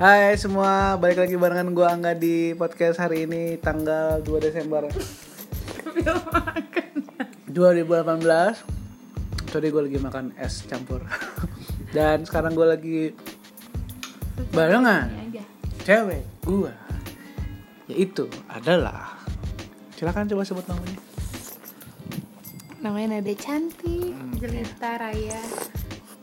Hai semua, balik lagi barengan gue Angga di podcast hari ini tanggal 2 Desember. 2018 Tadi gue lagi makan es campur. Dan sekarang gue lagi barengan. Cewek gue Yaitu adalah Silakan coba sebut namanya. Namanya Nada Cantik, Jelita Raya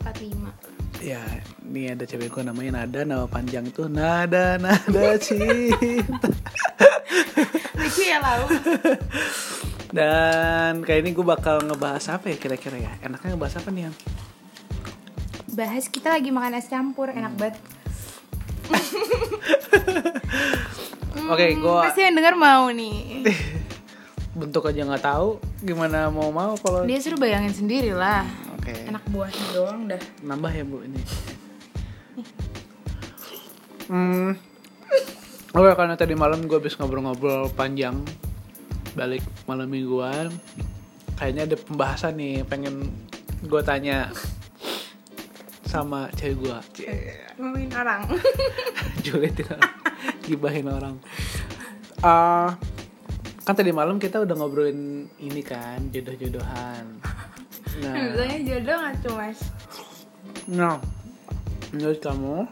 45 Ya, ini ada cewek gue namanya Nada, nama panjang itu Nada, Nada Cinta. Lucu ya lau. Dan kayak ini gue bakal ngebahas apa ya kira-kira ya? Enaknya ngebahas apa nih yang Bahas kita lagi makan es campur, enak banget. Oke, gue Pasti yang denger mau nih. Bentuk aja nggak tahu gimana mau mau kalau Dia suruh bayangin sendiri lah Oke, Enak buahnya doang dah. Nambah ya bu ini. Hmm, Oke, karena tadi malam gue habis ngobrol-ngobrol panjang Balik malam mingguan Kayaknya ada pembahasan nih, pengen gue tanya sama cewek gue Ngomongin orang. Julitin orang gibahin orang. Ah, kan tadi malam kita udah ngobrolin ini kan jodoh-jodohan nah. Jodoh gak tuh mas? Nah menurut kamu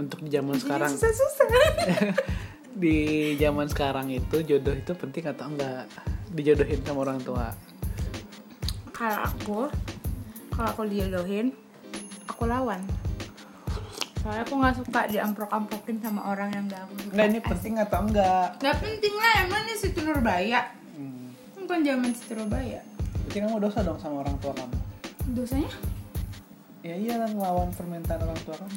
untuk di zaman sekarang Susah-susah. Di zaman sekarang itu jodoh itu penting atau enggak? Dijodohin sama orang tua. Kalau aku Kalau aku dijodohin Aku lawan. Soalnya aku gak suka diamprok-amprokin sama orang yang gak aku suka. Enggak ini penting atau enggak? Gak penting lah, emang ini situ Nurbaya Bukan zaman situ Nurbaya berarti kamu dosa dong sama orang tua kamu Dosanya? ya iyalah ngelawan permintaan orang tua kamu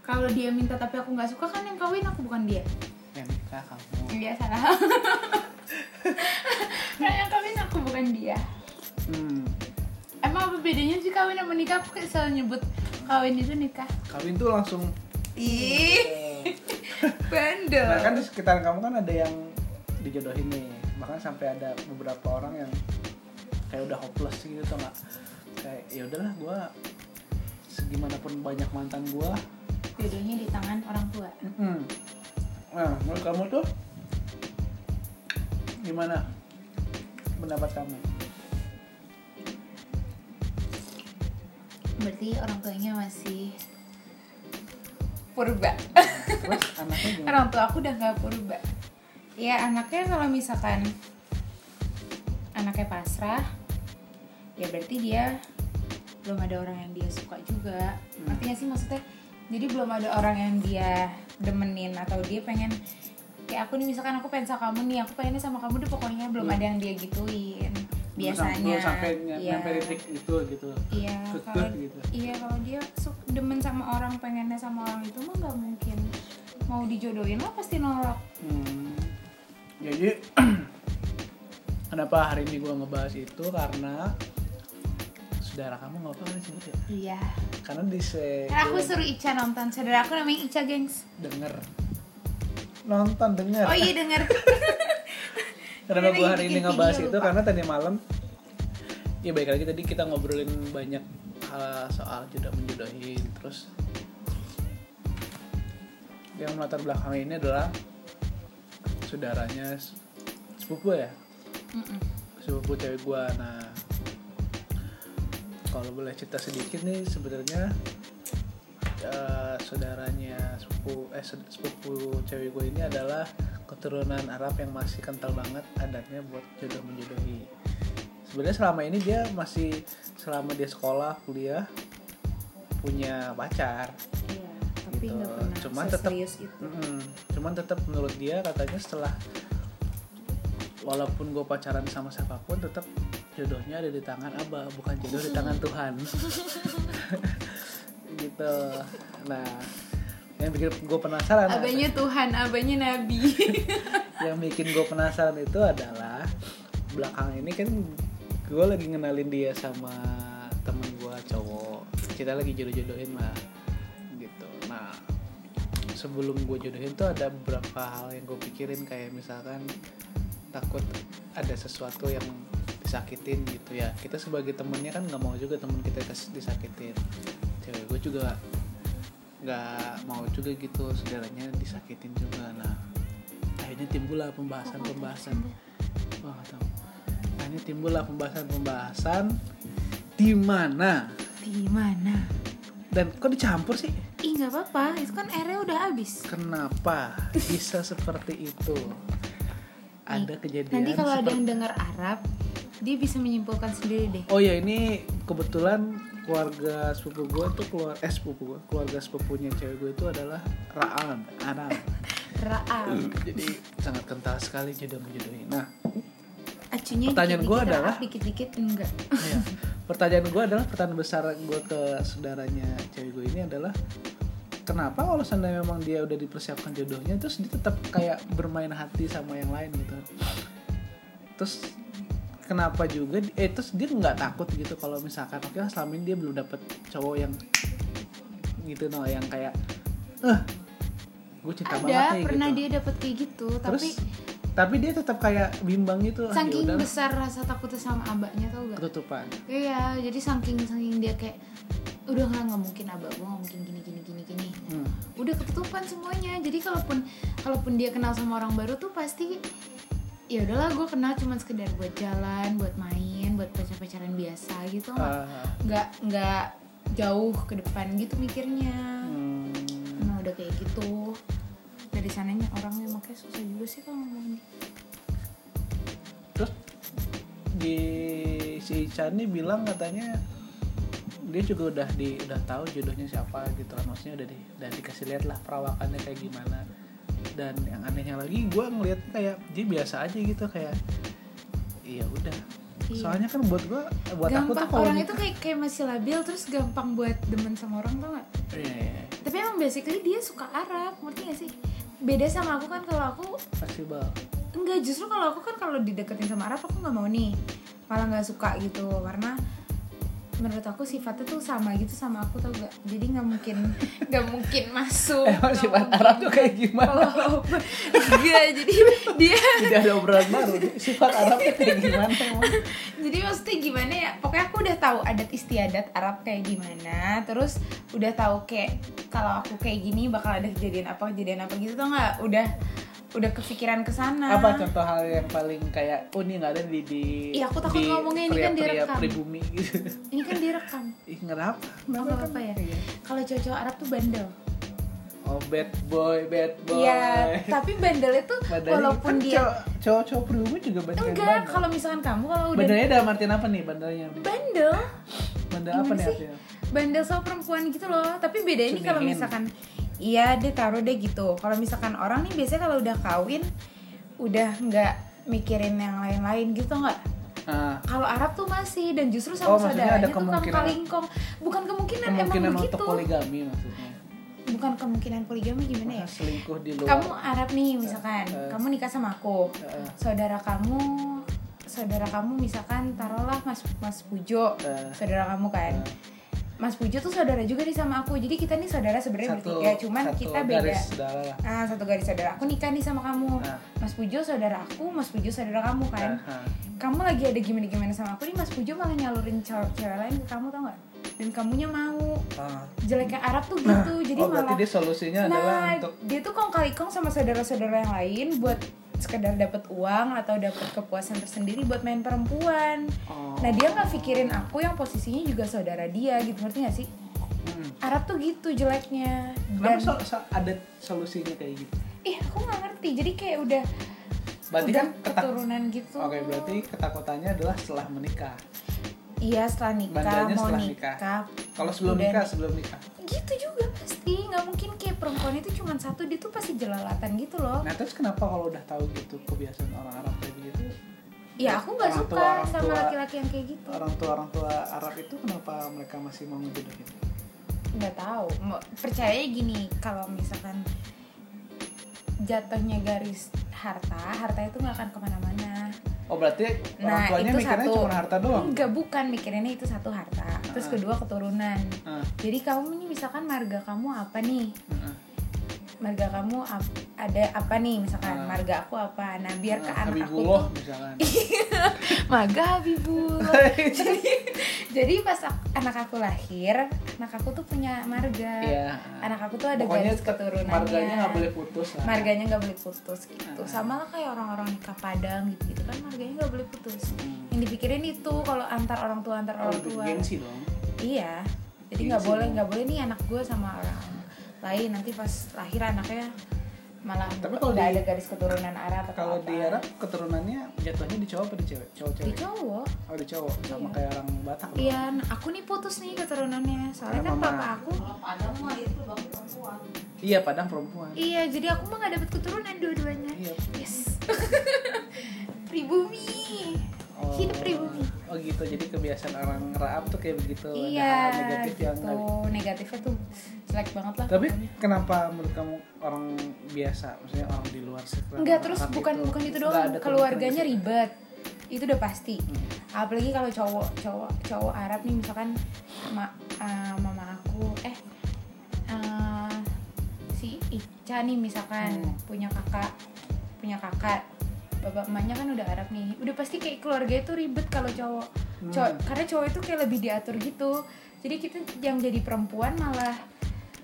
Kalau dia minta tapi aku nggak suka kan yang kawin aku bukan dia. yang nikah kamu Dia salah. kan yang kawin aku bukan dia. hmm. Emang apa bedanya sih kawin sama nikah? Aku kayak selalu nyebut kawin itu nikah. kawin tuh langsung Ih, bandel. Nah kan di sekitar kamu kan ada yang dijodohin nih Bahkan sampai ada beberapa orang yang kayak udah hopeless gitu tau nggak Kayak ya udahlah gue segimanapun banyak mantan gue Jodohnya di tangan orang tua. Nah menurut kamu tuh gimana pendapat kamu? Berarti orang tuanya masih purba. Terus anaknya gimana? orang tua aku udah nggak purba. Ya anaknya kalau misalkan anaknya pasrah, ya berarti dia belum ada orang yang dia suka juga. Ngerti gak sih maksudnya? Jadi belum ada orang yang dia demenin atau dia pengen kayak aku nih misalkan aku pengen sama kamu nih, aku pengennya sama kamu deh pokoknya belum ada yang dia gituin. Biasanya. Belum sampai nyampe titik itu gitu Iya, kalau gitu. iya kalau dia su- demen sama orang pengennya sama orang itu mah nggak mungkin mau dijodohin lah pasti nolak. Hmm. Jadi kenapa hari ini gue ngebahas itu karena saudara kamu nggak apa apa disebut ya? Iya. Karena di se Kan aku suruh Ica nonton, saudara aku namanya Ica gengs. denger nonton denger. Oh iya denger. Kenapa Dia gue hari ini ngebahas video, itu lupa. karena tadi malam ya baik lagi tadi kita ngobrolin banyak hal soal jodoh menjodohin terus yang melatar belakang ini adalah saudaranya sepupu ya? Mm-mm. sepupu cewek gua. Nah kalau boleh cerita sedikit nih sebenarnya eh, saudaranya sepupu eh se- sepupu cewek gue ini adalah keturunan Arab yang masih kental banget adatnya buat jodoh menjodohi sebenarnya selama ini dia masih selama dia sekolah kuliah punya pacar. Iya, tapi Gitu. pernah Cuman tetap- itu. Mm-mm. Cuman tetap menurut dia katanya setelah walaupun gue pacaran sama siapa pun tetap jodohnya ada di tangan Abah bukan jodoh di tangan Tuhan. gitu. Nah, yang bikin gue penasaran Abahnya Tuhan, abahnya Nabi. yang bikin gue penasaran itu adalah belakang ini kan gue lagi ngenalin dia sama temen gue cowok kita lagi jodoh-jodohin lah sebelum gue jodohin tuh ada beberapa hal yang gue pikirin kayak misalkan takut ada sesuatu yang disakitin gitu ya. Kita sebagai temennya kan nggak mau juga temen kita disakitin. Cewek gue juga nggak mau juga gitu saudaranya disakitin juga. Nah akhirnya timbullah pembahasan pembahasan wah nggak tahu. Akhirnya timbullah pembahasan pembahasan di mana? Di mana? Dan kok dicampur sih ih nggak apa-apa. Itu kan airnya udah habis. Kenapa bisa seperti itu? Ada kejadian nanti kalau ada seperti- yang dengar Arab dia bisa menyimpulkan sendiri deh. Oh ya ini kebetulan keluarga sepupu gue tuh keluar eh sepupu gue keluarga sepupunya cewek gue itu adalah Raan Arab Raab jadi sangat kental sekali jodoh menjodohin nah acunya Pertanyaan gua adalah- dikit-dikit enggak. Ya, pertanyaan gue adalah pertanyaan besar gue ke saudaranya cewek gue ini adalah kenapa kalau seandainya memang dia udah dipersiapkan jodohnya terus dia tetap kayak bermain hati sama yang lain gitu? Terus kenapa juga eh terus dia nggak takut gitu kalau misalkan oke lah selama ini dia belum dapet cowok yang gitu no yang kayak eh gue cinta banget ada nih pernah gitu. dia dapat kayak gitu terus? tapi tapi dia tetap kayak bimbang gitu ah, saking yaudah, besar rasa takutnya sama abaknya tau gak ketutupan. Iya jadi saking saking dia kayak udah nggak nggak mungkin abak gue nggak mungkin gini gini gini gini. Hmm. udah ketutupan semuanya. Jadi kalaupun kalaupun dia kenal sama orang baru tuh pasti ya udahlah gue kenal cuma sekedar buat jalan buat main buat pacar pacaran biasa gitu. Nggak Ah, nggak nggak jauh ke depan gitu mikirnya. Hmm. nah udah kayak gitu dari sananya orangnya makanya susah juga sih kalau ngomong terus di si Ica ini bilang katanya dia juga udah di udah tahu jodohnya siapa gitu kan maksudnya udah di udah dikasih lihat lah perawakannya kayak gimana. Dan yang anehnya lagi gue ngeliat kayak dia biasa aja gitu kayak iya udah. Iya. soalnya kan buat gue buat aku tuh gampang kalau orang itu kayak kayak masih labil terus gampang buat demen sama orang tau gak? Iya, iya, tapi emang basically dia suka Arab ngerti gak sih beda sama aku kan kalau aku fleksibel. Enggak justru kalau aku kan kalau dideketin sama Arab aku nggak mau nih. Malah nggak suka gitu karena menurut aku sifatnya tuh sama gitu sama aku tau gak jadi nggak mungkin nggak mungkin masuk. Emang sifat mungkin. Arab tuh kayak gimana? Oh, enggak jadi dia tidak ada obrolan baru. Sifat Arab tuh kayak gimana emang jadi maksudnya gimana ya? Pokoknya aku udah tahu adat istiadat Arab kayak gimana. Terus udah tahu kayak kalau aku kayak gini bakal ada kejadian apa kejadian apa gitu tau nggak? Udah udah kepikiran ke sana. Apa contoh hal yang paling kayak oh ini nggak ada di di Iya, aku takut di ngomongnya ini kan direkam. pribumi. Gitu ini kan direkam. Ih kenapa nggak apa-apa ya. Kalau cowok Arab tuh bandel. Oh bad boy bad boy. Iya, tapi bandel itu Badannya- walaupun kan dia cowok- cowok-cowok pribumi juga bandel enggak, kalau misalkan kamu kalau udah bandelnya dalam artian apa nih bandelnya? Bandel, bandel apa nih artinya? Bandel sama perempuan gitu loh. Tapi beda ini kalau misalkan iya deh taruh deh gitu. Kalau misalkan orang nih biasanya kalau udah kawin udah nggak mikirin yang lain-lain gitu nggak? nah, Kalau Arab tuh masih dan justru Oh, sama maksudnya ada saudaranya kemungkinan- kalingkong. Bukan kemungkinan, kemungkinan emang begitu. poligami maksudnya Bukan kemungkinan poligami gimana ya? Masa selingkuh di luar Kamu Arab nih misalkan, Eh. kamu nikah sama aku. Eh, saudara kamu saudara kamu misalkan taruhlah Mas Mas Pujo Eh. saudara kamu kan Eh. Mas Pujo tuh saudara juga nih sama aku. Jadi kita nih saudara sebenarnya bertiga cuman satu kita beda. garis saudara lah. Ah satu garis saudara. Aku nikah nih sama kamu. Nah. Mas Pujo saudara aku Mas Pujo saudara kamu kan. Nah, kamu lagi ada gimana gimana sama aku nih Mas Pujo malah nyalurin cewek, lain ke kamu tau nggak? Dan kamunya mau. Ah. jeleknya Arab tuh gitu. Jadi oh berarti malah dia solusinya adalah nah untuk dia tuh kong kali kong sama saudara-saudara yang lain buat sekedar dapat uang atau dapat kepuasan tersendiri buat main perempuan. Oh. Nah dia nggak pikirin aku yang posisinya juga saudara dia gitu ngerti gak sih? Hmm. Arab tuh gitu jeleknya. Kenapa Dan so- so- ada solusinya kayak gitu? ih aku nggak ngerti. Jadi kayak udah Berarti udah kan ketak- keturunan gitu. Oke, berarti ketakutannya adalah setelah menikah. Iya setelah nikah Bandanya mau setelah nikah. nikah. Kalau sebelum udah nikah, nik- sebelum nikah. Gitu juga pasti nggak mungkin kayak perempuan itu cuma satu dia tuh pasti jelalatan gitu loh. Nah, terus kenapa kalau udah tahu gitu kebiasaan orang Arab kayak gitu? Ya aku nggak suka tua- orang sama laki-laki yang kayak gitu. Orang tua orang tua Arab itu kenapa mereka masih mau ngejodohin? nggak tahu percaya gini kalau misalkan jatuhnya garis harta harta itu nggak akan ke mana-mana Oh, berarti orang nah tuanya itu mikirnya satu. cuma harta doang. enggak bukan. Mikirinnya itu satu harta. Terus Ah. kedua keturunan. Ah, jadi kamu nih misalkan marga kamu apa nih? Ah, marga kamu ap- ada apa nih? Misalkan Ah. marga aku apa? Nah biar ke ah, anak aku Habibullah tuh. misalkan. marga Habibullah. Jadi jadi pas ak- anak aku lahir anak aku tuh punya marga. Iya. anak aku tuh ada Pokoknya garis keturunannya. marganya nggak boleh putus lah. Marganya nggak boleh putus gitu. Ah. sama lah kayak orang-orang nikah padang gitu gitu kan marganya nggak boleh putus. Hmm. yang dipikirin itu kalau antar orang tua antar Oh, orang lebih tua. gengsi dong. Iya. Jadi nggak boleh nggak boleh nih anak gue sama orang lain. Nanti pas lahir anaknya malah Tapi kalau di- ada garis keturunan Arab atau kalau apa. di Arab keturunannya jatuhnya di cowok apa di cewek cowok di cewek cowok oh di cowok sama Iya. kayak orang Batak. Iya, nah, aku nih putus nih keturunannya. Soalnya Karena kan mama- papa aku iya padang perempuan Iya, jadi aku mah gak dapet keturunan dua-duanya. iya Yes. pribumi. Oh, Hidup pribumi. oh gitu jadi kebiasaan orang Arab tuh kayak begitu Iya, negatif yang gitu. nggak- Negatifnya tuh jelek banget lah. tapi pokoknya. kenapa menurut kamu orang biasa maksudnya orang di luar sekitar Enggak, terus Arab bukan bukan itu doang. Keluarganya ribet. Itu udah pasti. Hmm. Apalagi kalau cowok cowok cowok Arab nih misalkan ma, ah, mama aku eh ah, si Ica nih misalkan Hmm. punya kakak punya kakak bapak emaknya kan udah Arab nih. Udah pasti kayak keluarga itu ribet kalau cowok. Hmm. cowok karena cowok itu kayak lebih diatur gitu. Jadi kita yang jadi perempuan malah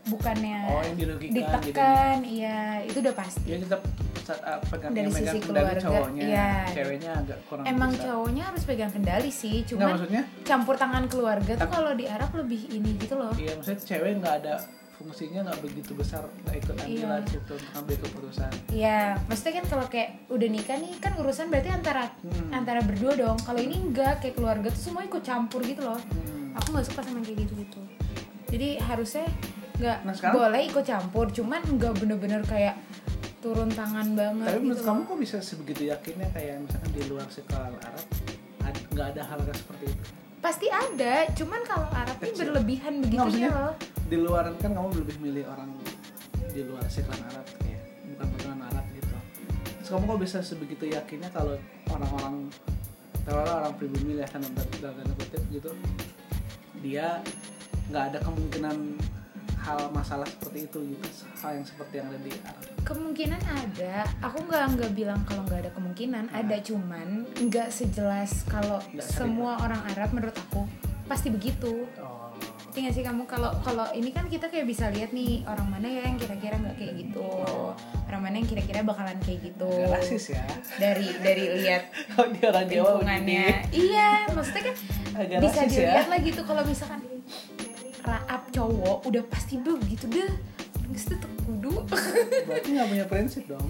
bukannya Oh, yang dirugikan ditekan. Iya itu udah pasti. Ya tetap uh, pegang Dari sisi keluarga, cowoknya. iya. ceweknya agak kurang emang bisa. cowoknya harus pegang kendali sih Nggak, maksudnya? campur tangan keluarga tuh kalau di Arab lebih ini gitu loh. Iya maksudnya cewek nggak ada fungsinya nggak begitu besar nggak ikut andil Iya. situ untuk ambil keputusan Iya, maksudnya kan kalau kayak udah nikah nih kan urusan berarti antara Hmm. antara berdua dong. Kalau ini enggak kayak keluarga tuh semua ikut campur gitu loh. Hmm. Aku nggak suka sama kayak gitu gitu. Jadi harusnya nggak Nah, sekarang- boleh ikut campur, cuman nggak bener-bener kayak turun tangan banget tapi gitu. menurut kamu loh. kok bisa sebegitu yakinnya kayak misalkan di luar sekolah Arab nggak ada hal seperti itu Pasti ada, cuman kalau Arab Kecil. berlebihan maksudnya loh. di luar kan kamu lebih milih orang di luar sekolah Arab kayak bukan keturunan Arab gitu terus kamu kok bisa sebegitu yakinnya kalau orang-orang taruhlah orang pribumi ya kan tanda kutip gitu dia nggak ada kemungkinan hal masalah seperti itu gitu hal yang seperti yang ada di Arab Kemungkinan ada. Aku nggak nggak bilang kalau nggak ada kemungkinan. Nah. Ada cuman nggak sejelas kalau semua orang Arab menurut aku pasti begitu. oh Ngerti nggak sih kamu kalau kalau ini kan kita kayak bisa lihat nih orang mana ya yang kira-kira nggak kayak gitu. Orang mana yang kira-kira bakalan kayak gitu. agak rasis ya Dari dari lihat kalau dia orang Jawa lingkungannya. Iya, maksudnya kan agak bisa ya dilihat lah gitu kalau misalkan raap cowok udah pasti begitu deh. Nggak tuh kudu. berarti nggak punya prinsip dong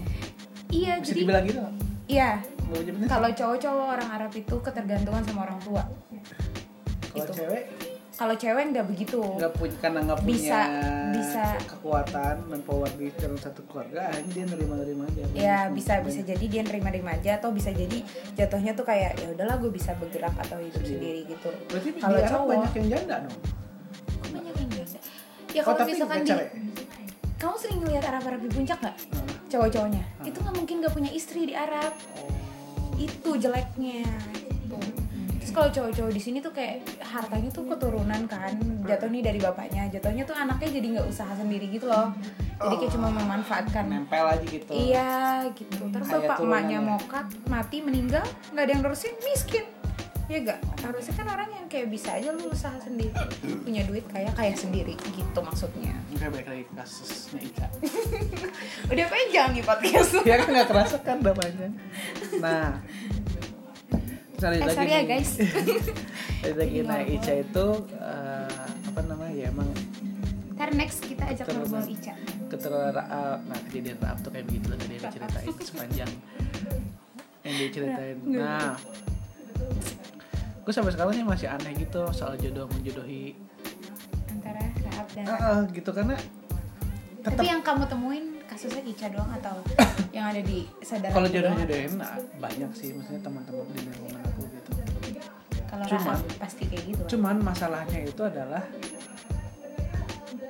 iya, bisa jadi dibilang gitu iya. Kalau cowok-cowok orang Arab itu ketergantungan sama orang tua. kalau gitu. cewek Kalau cewek nggak begitu. nggak punya karena nggak punya Bisa- bisa- kekuatan dan power di dalam satu keluarga akhirnya dia nerima-nerima aja Ya Banyak- bisa bisa jadi dia nerima-nerima aja atau bisa jadi jatuhnya tuh kayak ya udahlah gue bisa bergerak atau hidup Iya. sendiri gitu. berarti Kalau cowok- banyak yang janda dong Ya Oh, kalau tapi misalkan di cewek. kamu sering ngeliat Arab-Arab di puncak nggak? Nah. Cowok-cowoknya Hmm. itu nggak mungkin nggak punya istri di Arab. oh. Itu jeleknya. Terus kalau cowok-cowok di sini tuh kayak hartanya tuh keturunan kan, jatuh nih dari bapaknya, jatuhnya tuh anaknya jadi nggak usaha sendiri gitu loh. Jadi kayak cuma memanfaatkan nempel aja gitu Iya gitu. Terus bapak emaknya turunannya. mokat mati meninggal nggak ada yang nerusin miskin. Ya gak? Harusnya kan orang yang kayak bisa aja lu usaha sendiri punya duit kayak kayak sendiri gitu maksudnya. Oke balik lagi ke kasusnya Ica Udah panjang nih podcast. ya kan nggak kerasa kan udah panjang nah sorry Eh lagi sorry ya guys. Lagi nah Ngobrol. Ica itu eh, apa namanya ya emang Ntar next kita ajak ngobrol Ica. keterlaluan Raab nah kejadian Raab tuh kayak begitu lah tadi dia ceritain sepanjang yang dia ceritain nah gue sampai sekarang sih masih aneh gitu soal jodoh menjodohi Antara Raab dan Ah, ah, gitu karena tetap Tapi yang kamu temuin kasusnya Ica doang atau yang ada di saudara? kalau jodoh jodohin nah, banyak sih maksudnya teman-teman di lingkungan aku gitu Kalau Cuman- pasti kayak gitu. kan? cuman masalahnya itu adalah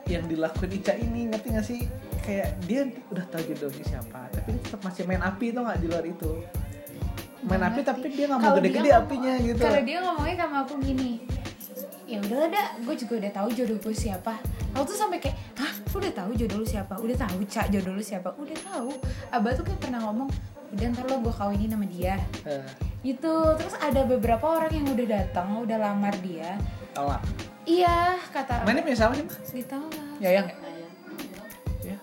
yang dilakuin Ica ini ngerti gak sih kayak dia udah tahu jodohnya siapa tapi dia tetap masih main api tuh nggak di luar itu main api tapi dia nggak mau gede-gede apinya gitu Kalau dia ngomongnya sama aku gini, ya udah dah, gue juga udah tahu jodoh gue siapa. Aku tuh sampai kayak, hah, lu udah tahu jodoh lu siapa? Udah tahu cak jodoh lu siapa? Udah tahu. Abah tuh kayak pernah ngomong, udah ntar lo gue kawinin sama dia. Eh, Gitu. Terus ada beberapa orang yang udah datang, udah lamar dia, tolak iya kata Mainnya punya siapa sih? Mah? ditolak ya? Ya.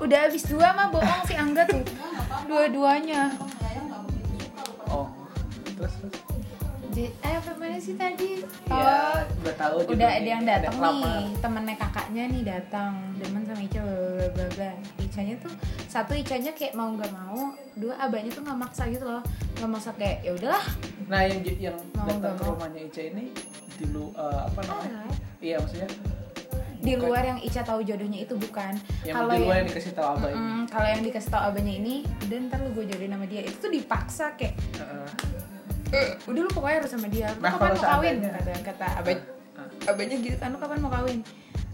udah habis dua mah bohong si Angga tuh dua-duanya. Terus terus. J- eh apa mana sih tadi Ya, udah tahu udah ada yang datang nih temennya kakaknya nih datang demen sama Ica bla bla bla Icanya tuh satu Icanya kayak mau nggak mau dua abahnya tuh nggak maksa gitu loh nggak maksa kayak ya udahlah Nah, yang yang Mau datang ke rumahnya Ica ini di lu eh, apa namanya? Alright. Iya, maksudnya di Bukan. luar yang Ica tahu jodohnya itu bukan yang kalau di luar yang yang dikasih tahu abah ini. Mm, kalau yang dikasih tahu abahnya ini udah ntar lu gue jodohin sama dia itu tuh dipaksa kayak Heeh. "Eh, udah lu pokoknya harus sama dia. Lu Nah, kapan mau kawin? kata kata abah Ah. abahnya gitu kan lu kapan mau kawin?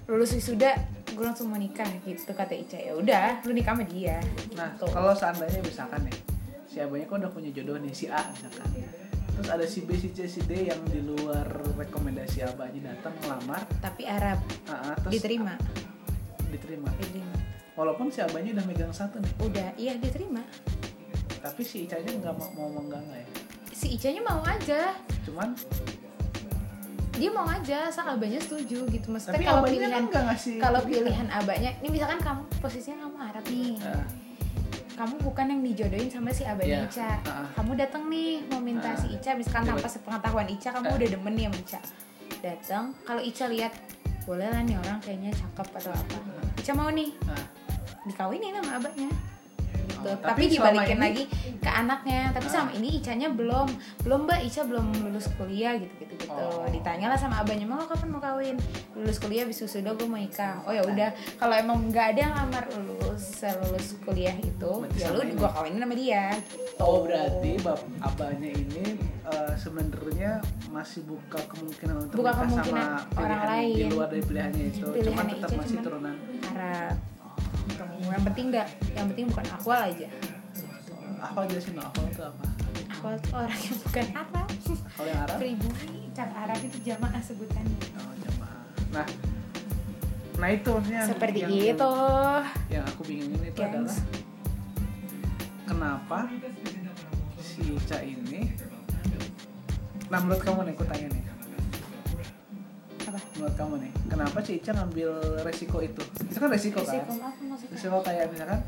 Lulus wisuda gue langsung mau nikah gitu kata Ica. Ya udah lu nikah sama dia. Nah, gitu. kalau seandainya misalkan nih, si abahnya kan udah punya jodoh nih si A misalkan. Terus ada si B, si C, si D yang di luar rekomendasi abahnya datang melamar, tapi Arab ah, ah, terus diterima. Diterima. diterima. Walaupun si abahnya udah megang satu nih, udah iya diterima. Tapi si Icanya nggak mau mau nggak ya. Si Icanya mau aja Cuman, dia mau aja asal abahnya setuju gitu maksudnya tapi kalau abahnya pilihan kan ngasih. kalau pilihan. abahnya ini misalkan kamu posisinya kamu Arab nih Ah, kamu bukan yang dijodohin sama si abahnya Iya. Ica Ah. kamu datang nih mau minta Ah. si Ica misalkan Coba. tanpa sepengetahuan Ica kamu Ah. udah demen nih sama Ica datang kalau Ica lihat boleh lah nih orang kayaknya cakep atau apa Ica mau nih ah. dikawinin sama abahnya gitu. Oh, tapi, tapi dibalikin ini- lagi ke anaknya tapi sama ini Icanya belum belum mbak Ica belum lulus kuliah gitu gitu gitu Oh. ditanyalah sama abahnya mau kapan mau kawin lulus kuliah bisa sudah gue mau nikah oh ya udah kalau emang nggak ada yang lamar lulus lulus kuliah itu Berarti ya lu gue kawinin sama dia gitu. Oh berarti bap abahnya ini eh, sebenarnya masih buka kemungkinan untuk Buka kemungkinan sama orang pilihan di lain. luar dari pilihannya itu, cuman Pilihannya tetap Ica masih cuman- turunan. Arab. Yang penting nggak yang penting bukan akwal aja Apa jelasin no? Apa itu apa? akwal tuh orang yang bukan Arab Kalau yang Arab? pribumi cara Arab itu jamaah sebutannya Oh, jamaah. Nah, nah itu maksudnya seperti yang, itu Yang, yang aku bingungin itu Gengs. adalah kenapa si Ica ini Nah menurut kamu nih, aku tanya nih apa Menurut kamu nih, kenapa si Ica ngambil resiko itu? Itu kan resiko, Risiko kan? apa maksudnya? Resiko kayak misalkan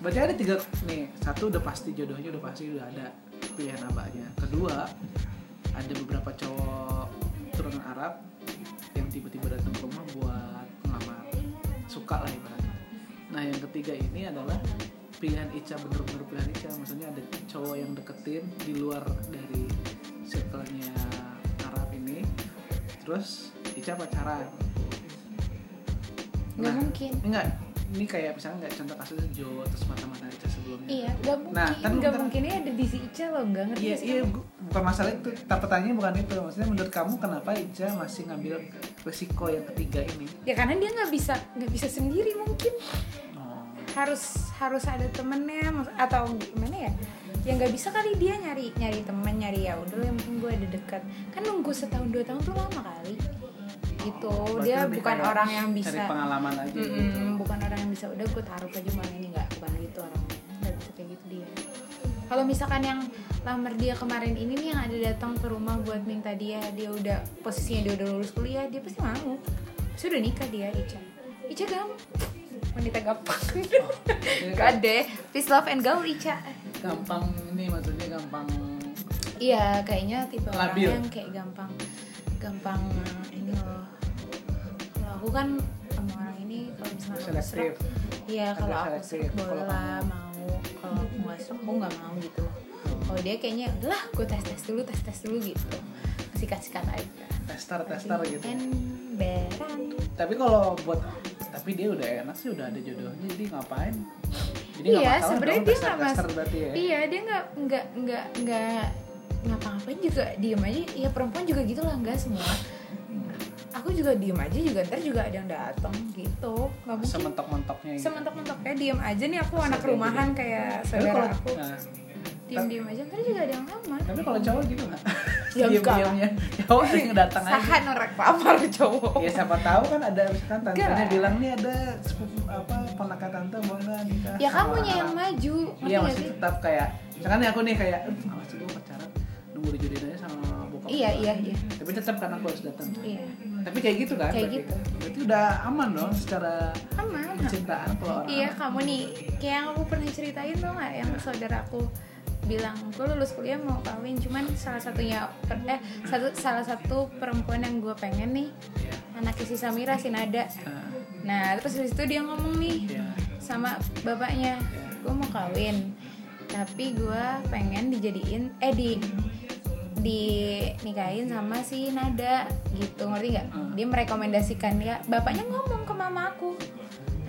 Berarti ada tiga nih Satu udah pasti jodohnya udah pasti udah ada pilihan abahnya Kedua Ada beberapa cowok turunan Arab Yang tiba-tiba datang ke rumah buat ngelamar Suka lah ibaratnya Nah yang ketiga ini adalah Pilihan Ica bener-bener pilihan Ica Maksudnya ada cowok yang deketin Di luar dari circle-nya Terus Ica pacaran Nggak Nah, mungkin. Enggak, ini kayak misalnya nggak contoh kasusnya Jo terus mata-mata Ica sebelumnya. Iya, nggak mungkin. Nah, kan nggak bentar. mungkinnya ada di si Ica loh, nggak ngerti Iya, sih iya, bu- bukan masalah itu. Tapi pertanyaannya bukan itu. Maksudnya menurut kamu kenapa Ica masih ngambil resiko yang ketiga ini? Ya karena dia nggak bisa nggak bisa sendiri mungkin Oh, harus harus ada temennya atau gimana ya? Ya nggak bisa kali dia nyari nyari temen nyari ya udah yang penting gue ada dekat. Kan nunggu setahun dua tahun tuh lama kali. Gitu. Berarti dia bukan orang yang Cari bisa. pengalaman aja gitu. Mm-mm, bukan orang yang bisa. Udah gue taruh aja malah ini nggak bukan gitu orangnya. Nggak bisa kayak gitu dia. Kalau misalkan yang lamar dia kemarin ini nih yang ada datang ke rumah buat minta dia dia udah posisinya dia udah lulus kuliah dia pasti mau. Sudah nikah dia Ica. Ica gampang wanita gampang. Gak deh. Peace love and gaul Ica Gampang ini maksudnya gampang iya kayaknya tipe orang Labil. yang kayak gampang gampang ini loh. Kalau aku kan sama orang ini kalau misalnya aku Iya kalau aku Kalau lah mau kalau aku nggak serak aku nggak mau gitu. Kalau dia kayaknya udahlah gue tes tes dulu tes tes dulu gitu. Sikat sikat aja. Tester tester gitu. emberan Tapi kalau buat tapi dia udah enak sih udah ada jodohnya jadi ngapain? Jadi iya sebenarnya dia nggak mas ya. iya dia nggak nggak nggak nggak ngapa-ngapain juga diem aja. Ya perempuan juga gitu lah nggak semua. Aku juga diem aja juga ntar juga ada yang datang gitu. Nggak mungkin. Sementok-mentoknya gitu. sementok-mentoknya diem aja nih aku anak rumahan kayak saudara aku. Nah, diem diem aja ntar juga ada yang lamar tapi kalau cowok gitu nggak? Ya lah. Diam-diamnya. Cowok yang datang aja. sahan norek lamar cowok Ya siapa tahu kan ada misalkan tantenya bilang nih ada sepupu apa ponakan tante mau nggak nikah. ya kamunya yang maju Iya masih sih? tetap kayak misalkan aku nih kayak "Eh, awas sih gue pacaran nunggu dijodohin aja sama bokap iya iya iya tapi tetap kan aku harus datang iya tapi kayak gitu kan Kayak gitu. berarti udah aman dong secara aman percintaan kalau orang Iya kamu nih kayak yang aku pernah ceritain tuh nggak yang saudara aku bilang gue lulus kuliah mau kawin cuman salah satunya per- eh satu salah satu perempuan yang gue pengen nih Iya. anaknya si Samira si Nada Ah, nah terus habis itu dia ngomong nih iya. sama bapaknya gue mau kawin tapi gue pengen dijadiin eh di dinikahin sama si Nada gitu ngerti nggak Hmm. dia merekomendasikan dia bapaknya ngomong ke mama aku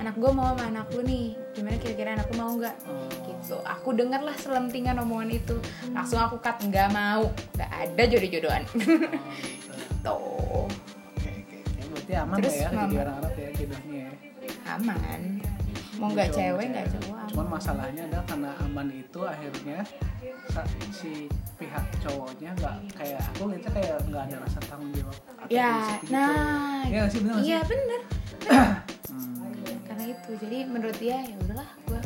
anak gue mau sama anak lu nih gimana kira-kira anak lu mau nggak Oh. gitu aku denger lah selentingan omongan itu langsung aku cut nggak mau nggak ada jodoh-jodohan Oh, gitu. tuh Oke, oke, oke. berarti aman Terus ya jadi orang Arab ya jodohnya ya aman mau nggak cewek nggak cowok aman. cuman masalahnya adalah karena aman itu akhirnya si pihak cowoknya nggak kayak aku lihatnya kayak nggak ada rasa tanggung jawab ya gitu. nah Iya nggak sih, bener iya bener Hmm. karena itu jadi menurut dia ya udahlah gue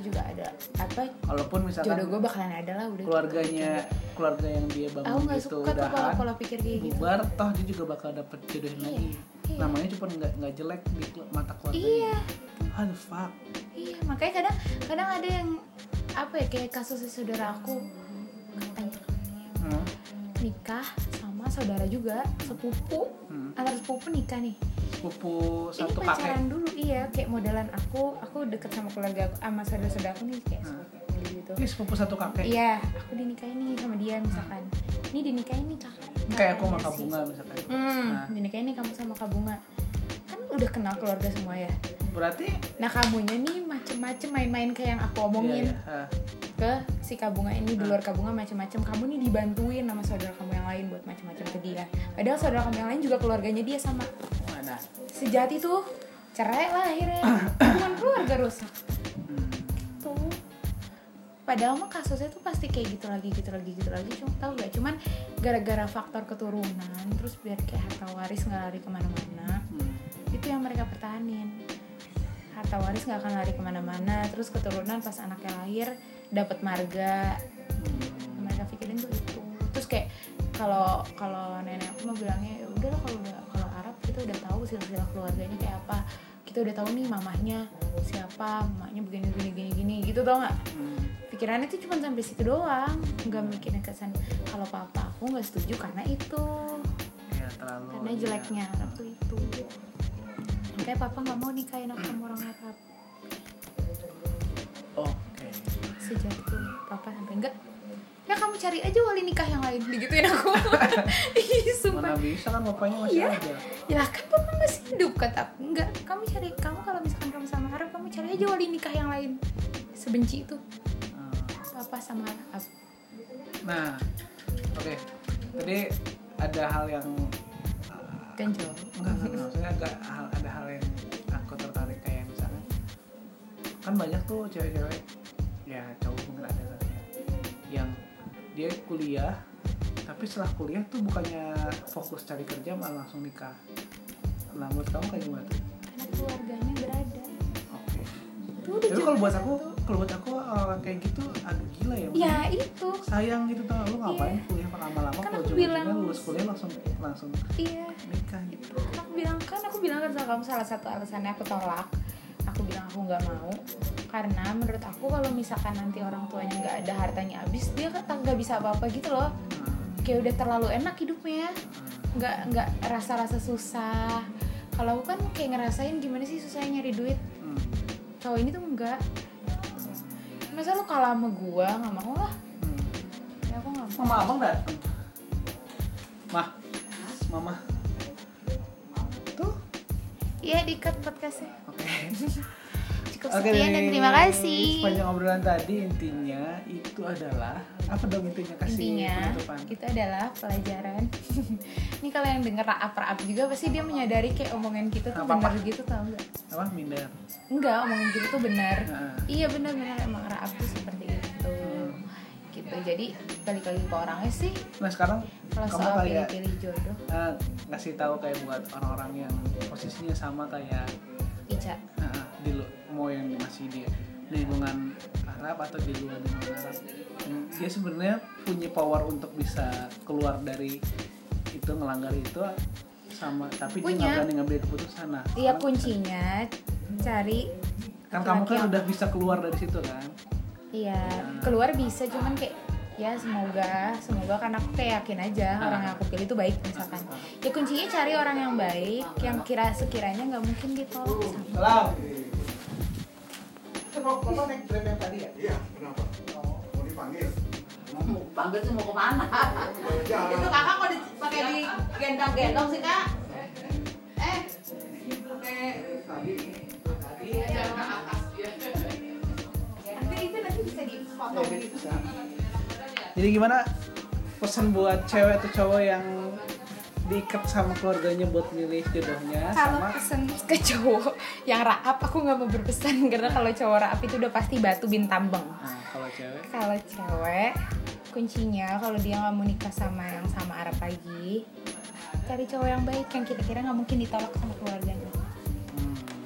juga ada apa Walaupun misalkan jodoh gue bakalan ada lah udah keluarganya keluarga yang dia aku bangun nggak itu suka tuh kalau udahan pola pikir kayak gitu. bubar toh dia juga bakal dapet jodohin Iya, lagi. iya. namanya cuma nggak nggak jelek di mata keluarganya. Iya. Aduh fuck. Iya makanya kadang kadang ada yang apa ya kayak kasusnya saudara aku katanya. Hmm. Nikah sama saudara juga sepupu. Hmm. antar sepupu nikah nih. Sepupu ini satu kakek. pacaran dulu iya. Kayak modelan aku aku deket sama keluarga aku sama saudara saudara aku nih kayak Hmm. sepupu gitu. Ini sepupu satu kakek? Iya aku dinikahin nih sama dia misalkan. Ini dinikahin nih kak. Ini kayak aku sama kakaknya Kak Bunga misalkan. Hmm, Nah. dinikahin nih kamu sama kak bunga. Kan udah kenal keluarga semua ya? Berarti nah kamunya nih macem-macem main-main kayak yang aku omongin. Iya, iya. Ah. Ke si kabunga ini di luar kabunga macem-macem kamu nih dibantuin sama saudara kamu yang lain buat macem-macem ke dia. Padahal saudara kamu yang lain juga keluarganya dia sama. Mana? Sejati tuh cerai lah akhirnya. Hubungan keluarga rusak. Tuh. Padahal mah kasusnya tuh pasti kayak gitu lagi gitu lagi gitu lagi. Cuma tahu gak cuman gara-gara faktor keturunan terus biar kayak harta waris nggak lari ke mana-mana Hmm. itu yang mereka pertahanin. Harta waris nggak akan lari ke mana-mana terus keturunan pas anaknya lahir dapat marga. Hmm. mereka pikirin tuh itu. Terus kayak kalau kalau nenek aku mah bilangnya ya udah lah kalau udah kalau Arab kita udah tahu silsilah keluarganya kayak apa. Kita udah tahu nih mamahnya siapa mamanya begini gini gini gini. Gitu tau nggak? Hmm. pikirannya tuh cuma sampai situ doang. Nggak mikirin kesan kalau papa aku nggak setuju karena itu. Ya terlalu karena jeleknya Arab tuh itu. Makanya papa nggak mau nikahin aku sama orang Arab sejak itu papa sampai enggak. Ya kamu cari aja wali nikah yang lain digituin aku. Ih, sumpah. Mana bisa kan bapaknya masih Iya. ada. Ya kan papa masih hidup kata aku. Enggak kamu cari kamu kalau misalkan kamu sama Arab kamu cari aja wali nikah yang lain. Sebenci itu. Hmm. papa sama Arab nah oke. Tadi ada hal yang uh, enggak enggak. maksudnya agak hal, ada hal yang aku tertarik kayak misalnya kan banyak tuh cewek-cewek ya cowok mungkin ada kali ya, yang dia kuliah tapi setelah kuliah tuh bukannya fokus cari kerja malah langsung nikah. Nah menurut kamu kayak gimana tuh? Karena keluarganya berada. Oke. Udah tapi kalau buat aku kalau buat aku orang kayak gitu agak gila ya ya itu. Sayang gitu tau. Lu ngapain Iya. kuliah lama-lama? Kan kalau cuma bilang- lulus kuliah langsung langsung iya. nikah gitu. Kan aku bilang kan aku bilang kan sama kamu salah satu alasannya aku tolak. Aku bilang aku nggak mau karena menurut aku kalau misalkan nanti orang tuanya nggak ada hartanya habis dia kan nggak bisa apa-apa gitu loh kayak udah terlalu enak hidupnya hmm. nggak nggak rasa-rasa susah kalau aku kan kayak ngerasain gimana sih susahnya nyari duit cowok ini tuh enggak masa lu kalah sama gua nggak mau lah ya aku nggak mau Mama abang datang. Mah, mama. Tuh. iya dikat podcastnya Oke. cukup Oke, sekian dan terima kasih. Sepanjang obrolan tadi intinya itu adalah apa dong intinya kasih intinya penutupan. itu adalah pelajaran. Ini kalau yang denger raap-raap juga pasti dia menyadari kayak omongan kita tuh bener gitu tau nggak? Apa? Minder? enggak omongan kita tuh bener. Nah, iya bener-bener emang raap tuh seperti itu. Gitu jadi balik lagi ke orangnya sih. Nah sekarang kalau kamu soal kayak pilih-pilih jodoh. Eh, ngasih tahu kayak buat orang-orang yang posisinya sama kayak Ica di lu mau yang masih dia lingkungan Arab atau di luar lingkungan Arab Dan dia sebenarnya punya power untuk bisa keluar dari itu ngelanggar itu sama tapi dia Punya. nggak berani ngambil keputusan nah Iya karena- kuncinya cari kan kamu kan udah bisa keluar dari situ kan Iya, keluar bisa cuman kayak ya semoga semoga kan aku kayak yakin aja Ah. orang yang aku pilih itu baik misalkan. Ya kuncinya cari orang yang baik yang kira sekiranya nggak mungkin ditolak sama. Kan bapak naik grab yang tadi ya? Iya, kenapa? Mau dipanggil? mau panggil tuh mau ke mana? Jalan. itu kakak kok dipakai di gendong-gendong sih kak? Eh, pakai Tadi. Tadi. ke atas ya. Nanti itu nanti bisa dipotong gitu. Jadi gimana pesan buat cewek atau cowok yang diikat sama keluarganya buat milih jodohnya Kalau sama pesan ke cowok yang raap aku nggak mau berpesan karena kalau cowok raap itu udah pasti batu bin tambang. nah, kalau cewek Kalau cewek kuncinya kalau dia nggak mau nikah sama yang sama Arab lagi cari cowok yang baik yang kira-kira nggak mungkin ditolak sama keluarganya.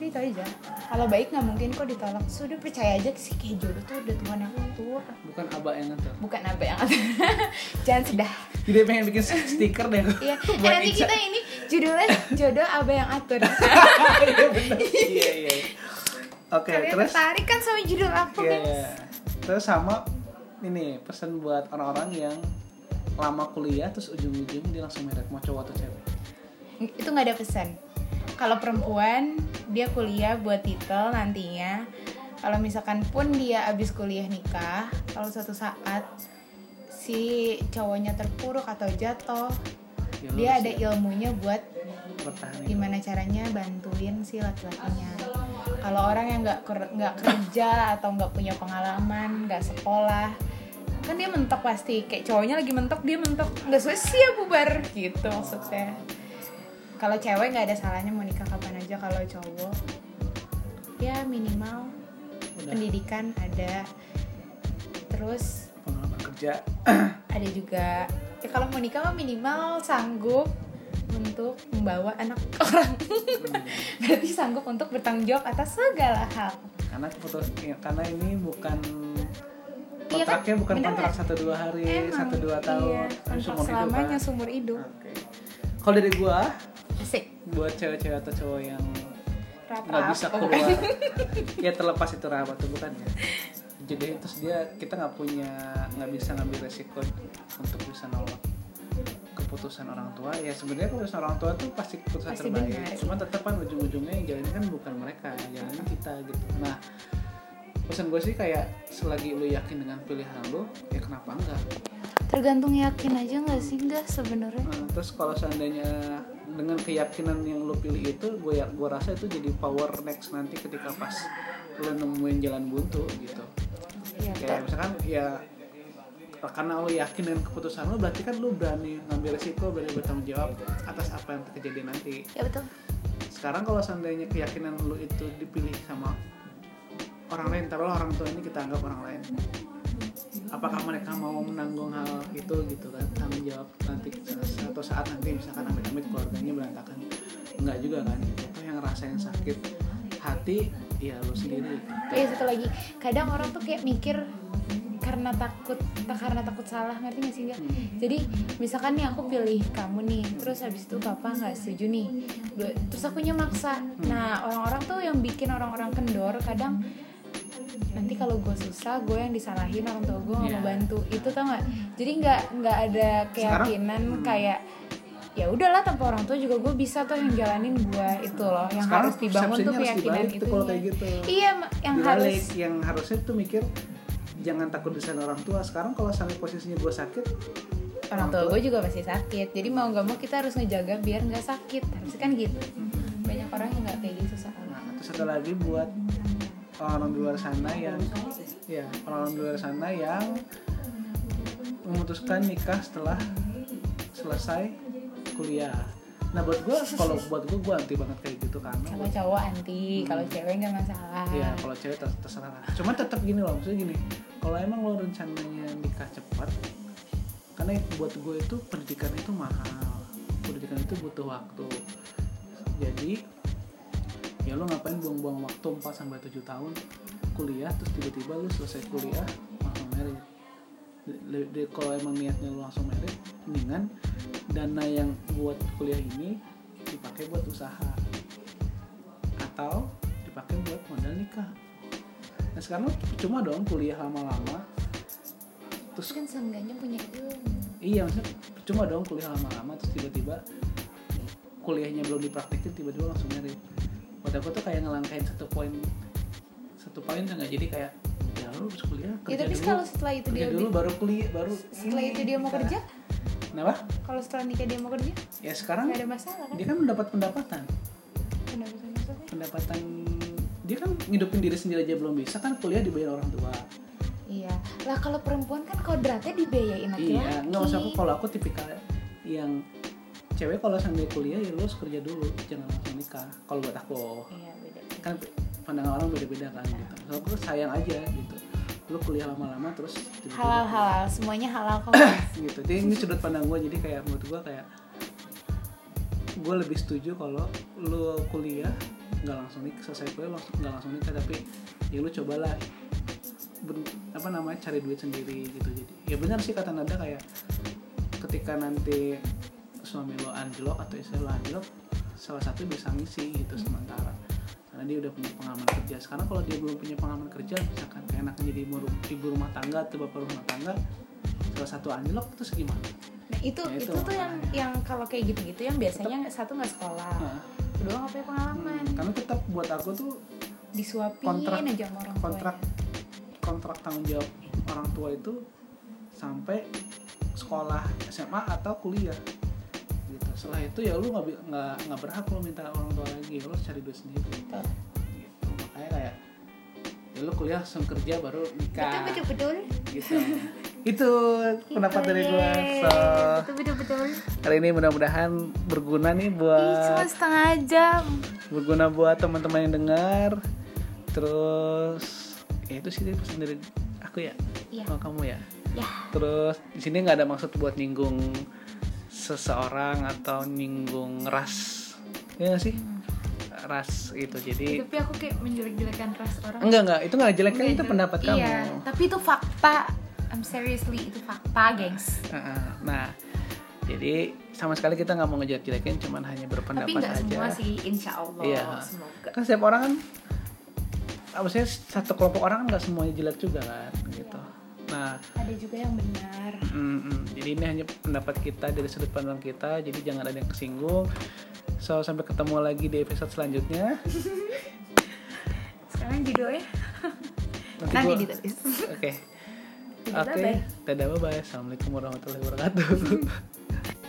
Jadi itu aja. Kalau baik nggak mungkin kok ditolak. Sudah percaya aja sih kayak jodoh tuh udah Tuhan yang atur. bukan abah yang ngatur. Bukan apa yang atur. Jangan sudah. Jadi pengen bikin stiker deh. Iya. Eh, nanti Ica. kita ini judulnya jodoh apa yang atur. Iya bener. Iya iya. Oke Kalian terus. tertarik kan sama judul aku Iya guys? iya. Terus sama ini pesan buat orang-orang yang lama kuliah terus ujung-ujung dia langsung meret mau cowok atau cewek. Itu nggak ada pesan. Kalau perempuan dia kuliah buat titel nantinya. Kalau misalkan pun dia abis kuliah nikah, kalau suatu saat si cowoknya terpuruk atau jatuh, Ya, dia ada ya, ilmunya buat bertahan gimana caranya bantuin si laki-lakinya. Kalau orang yang nggak ker- nggak kerja atau nggak punya pengalaman nggak sekolah kan dia mentok pasti. Kayak cowoknya lagi mentok dia mentok. Nggak selesai ya bubar gitu maksud saya kalau cewek nggak ada salahnya mau nikah kapan aja kalau cowok ya minimal Udah. pendidikan ada terus pengalaman kerja. ada juga ya kalau mau nikah mah minimal sanggup untuk membawa anak orang berarti sanggup untuk bertanggung jawab atas segala hal karena keputus ya, karena ini bukan Iya kan? kontraknya bukan Bener kontrak satu dua hari satu dua tahun iya, kontrak seumur hidup selamanya kan. seumur hidup Oke. kalau dari gua asik. Buat cewek-cewek atau cowok yang nggak bisa keluar. Ya terlepas itu rapat atau bukan ya. Jadi terus dia kita nggak punya nggak bisa ngambil resiko untuk bisa nolak keputusan orang tua. Ya sebenarnya keputusan orang tua tuh pasti keputusan Pasti terbaik. benar. cuma tetap kan ujung-ujungnya yang jalanin kan bukan mereka jalanin kita gitu. Nah pesan gue sih kayak selagi lu yakin dengan pilihan lu ya kenapa enggak? Tergantung yakin aja nggak sih enggak sebenarnya. Nah, terus kalau seandainya dengan keyakinan yang lu pilih itu gue ya gue rasa itu jadi power next nanti ketika pas lu nemuin jalan buntu gitu. Ya kayak betul. misalkan ya karena lu yakin dengan keputusan lu berarti kan lu berani ngambil resiko berani bertanggung jawab atas apa yang terjadi nanti. Ya betul. Sekarang kalau seandainya keyakinan lu itu dipilih sama orang lain taruh orang tua ini kita anggap orang lain apakah mereka mau menanggung hal itu gitu kan? Tanggung jawab nanti suatu saat nanti misalkan amit-amit keluarganya berantakan. Enggak juga kan? Itu yang rasain sakit hati ya lu sendiri. Iya satu lagi. Kadang orang tuh kayak mikir karena takut karena takut salah ngerti gak sih enggak jadi misalkan nih aku pilih kamu nih terus habis itu papa nggak setuju nih. Terus akunya maksa. Nah orang-orang tuh yang bikin orang-orang kendor kadang nanti kalau gue susah gue yang disalahin orang tua gue nggak Iya. mau bantu itu tau nggak? Jadi nggak nggak ada keyakinan hmm. kayak ya udahlah tanpa orang tua juga gue bisa tuh yang jalanin gue itu loh yang Sekarang harus dibangun tuh keyakinan itu kalau kayak gitu. iya yang Dibalik, harus yang harusnya tuh mikir jangan takut desain orang tua. Sekarang kalau sampai posisinya gue sakit orang tua gue juga pasti sakit. Jadi mau nggak mau kita harus ngejaga biar nggak sakit. Harusnya kan gitu. Banyak orang yang nggak kayak gitu soalnya Nah, terus satu lagi buat orang di luar sana yang ya orang di luar sana yang memutuskan nikah setelah selesai kuliah. Nah buat gue kalau buat gue gue anti banget kayak gitu karena kalau cowok anti kalau cewek nggak masalah ya kalau cewek ter- terserah. Cuma tetap gini loh maksudnya gini. Kalau emang lo rencananya nikah cepat, karena buat gue itu pendidikan itu mahal. Pendidikan itu butuh waktu. Jadi ya lo ngapain buang-buang waktu 4 sampai 7 tahun kuliah terus tiba-tiba lu selesai kuliah langsung merit. Kalau emang niatnya lu langsung merit mendingan dana yang buat kuliah ini dipakai buat usaha atau dipakai buat modal nikah. Nah sekarang lu cuma dong kuliah lama-lama terus Terus kan seenggaknya punya ilmu. iya maksudnya cuma dong kuliah lama-lama terus tiba-tiba kuliahnya belum dipraktekin tiba-tiba langsung merit buat aku tuh kayak ngelangkain satu poin satu poin nggak jadi kayak ya lu harus kuliah Ya kerja tapi dulu kalau setelah itu dia dulu baru kuliah baru setelah ini itu dia mau bisa. kerja, kenapa kalau setelah nikah dia mau kerja, ya sekarang nggak ada masalah kan? dia kan mendapat pendapatan Pendapatan maksudnya? pendapatan dia kan ngidupin diri sendiri aja belum bisa kan kuliah dibayar orang tua Iya. Lah kalau perempuan kan kodratnya dibiayain laki-laki. iya nggak maksud aku kalau aku tipikal yang cewek kalau sambil kuliah ya lu harus kerja dulu jangan langsung nikah. Kalau buat aku. Iya beda. kan pandangan orang beda-beda kan gitu. So aku sayang aja gitu. Lu kuliah lama-lama terus Halal halal, semuanya halal kok. gitu. Jadi ini sudut pandang gue jadi kayak menurut gue kayak gue lebih setuju kalau lu kuliah nggak langsung nikah selesai kuliah langsung nggak langsung nikah tapi ya lu cobalah ben- apa namanya cari duit sendiri gitu. Jadi ya benar sih kata Nada kayak ketika nanti suami lo anjlok atau istri lo anjlok salah satu bisa ngisi gitu sementara. Karena dia udah punya pengalaman kerja. Sekarang kalau dia belum punya pengalaman kerja misalkan kayak enaknya jadi ibu, ibu rumah tangga atau bapak rumah tangga salah satu anjlok terus gimana? Nah, itu, Nah, itu itu tuh yang makanya. yang kalau kayak gitu-gitu yang biasanya satu nggak sekolah, Nah, kedua nggak punya pengalaman, hmm, karena tetap buat aku tuh disuapin kontrak- aja sama orang kontrak tuanya. kontrak tanggung jawab orang tua itu sampai sekolah SMA atau kuliah gitu setelah itu ya lu nggak nggak nggak berhak lu minta orang tua lagi lu cari duit sendiri Betul. gitu makanya kayak ya lu kuliah langsung kerja baru nikah Betul betul betul. gitu itu pendapat Itu, dari gua yeay. so Betul betul betul. kali ini mudah-mudahan berguna nih Ih, buat cuma setengah jam. berguna buat teman-teman yang dengar terus ya itu sih pesan dari aku ya kalau kamu ya Ya. terus di sini nggak ada maksud buat nyinggung seseorang atau nyinggung ras ya nggak sih ras itu jadi Tapi aku kayak menjelek-jelekan ras orang. enggak enggak itu nggak jelek kan itu pendapat kamu Iya, tapi itu fakta. I'm seriously itu fakta, gengs. Nah jadi sama sekali kita nggak mau ngejelek-jelekin cuman hanya berpendapat Tapi nggak aja semua sih, insya Allah. Iya. Semoga. kan setiap orang kan sih satu kelompok orang kan nggak semuanya jelek juga kan gitu nah Ada juga yang benar. mm, mm. jadi ini hanya pendapat kita dari sudut pandang kita jadi jangan ada yang kesinggung so sampai ketemu lagi di episode selanjutnya Sekarang judulnya nanti, nanti gua- ditulis. oke oke bye. dadah bye bye assalamualaikum warahmatullahi wabarakatuh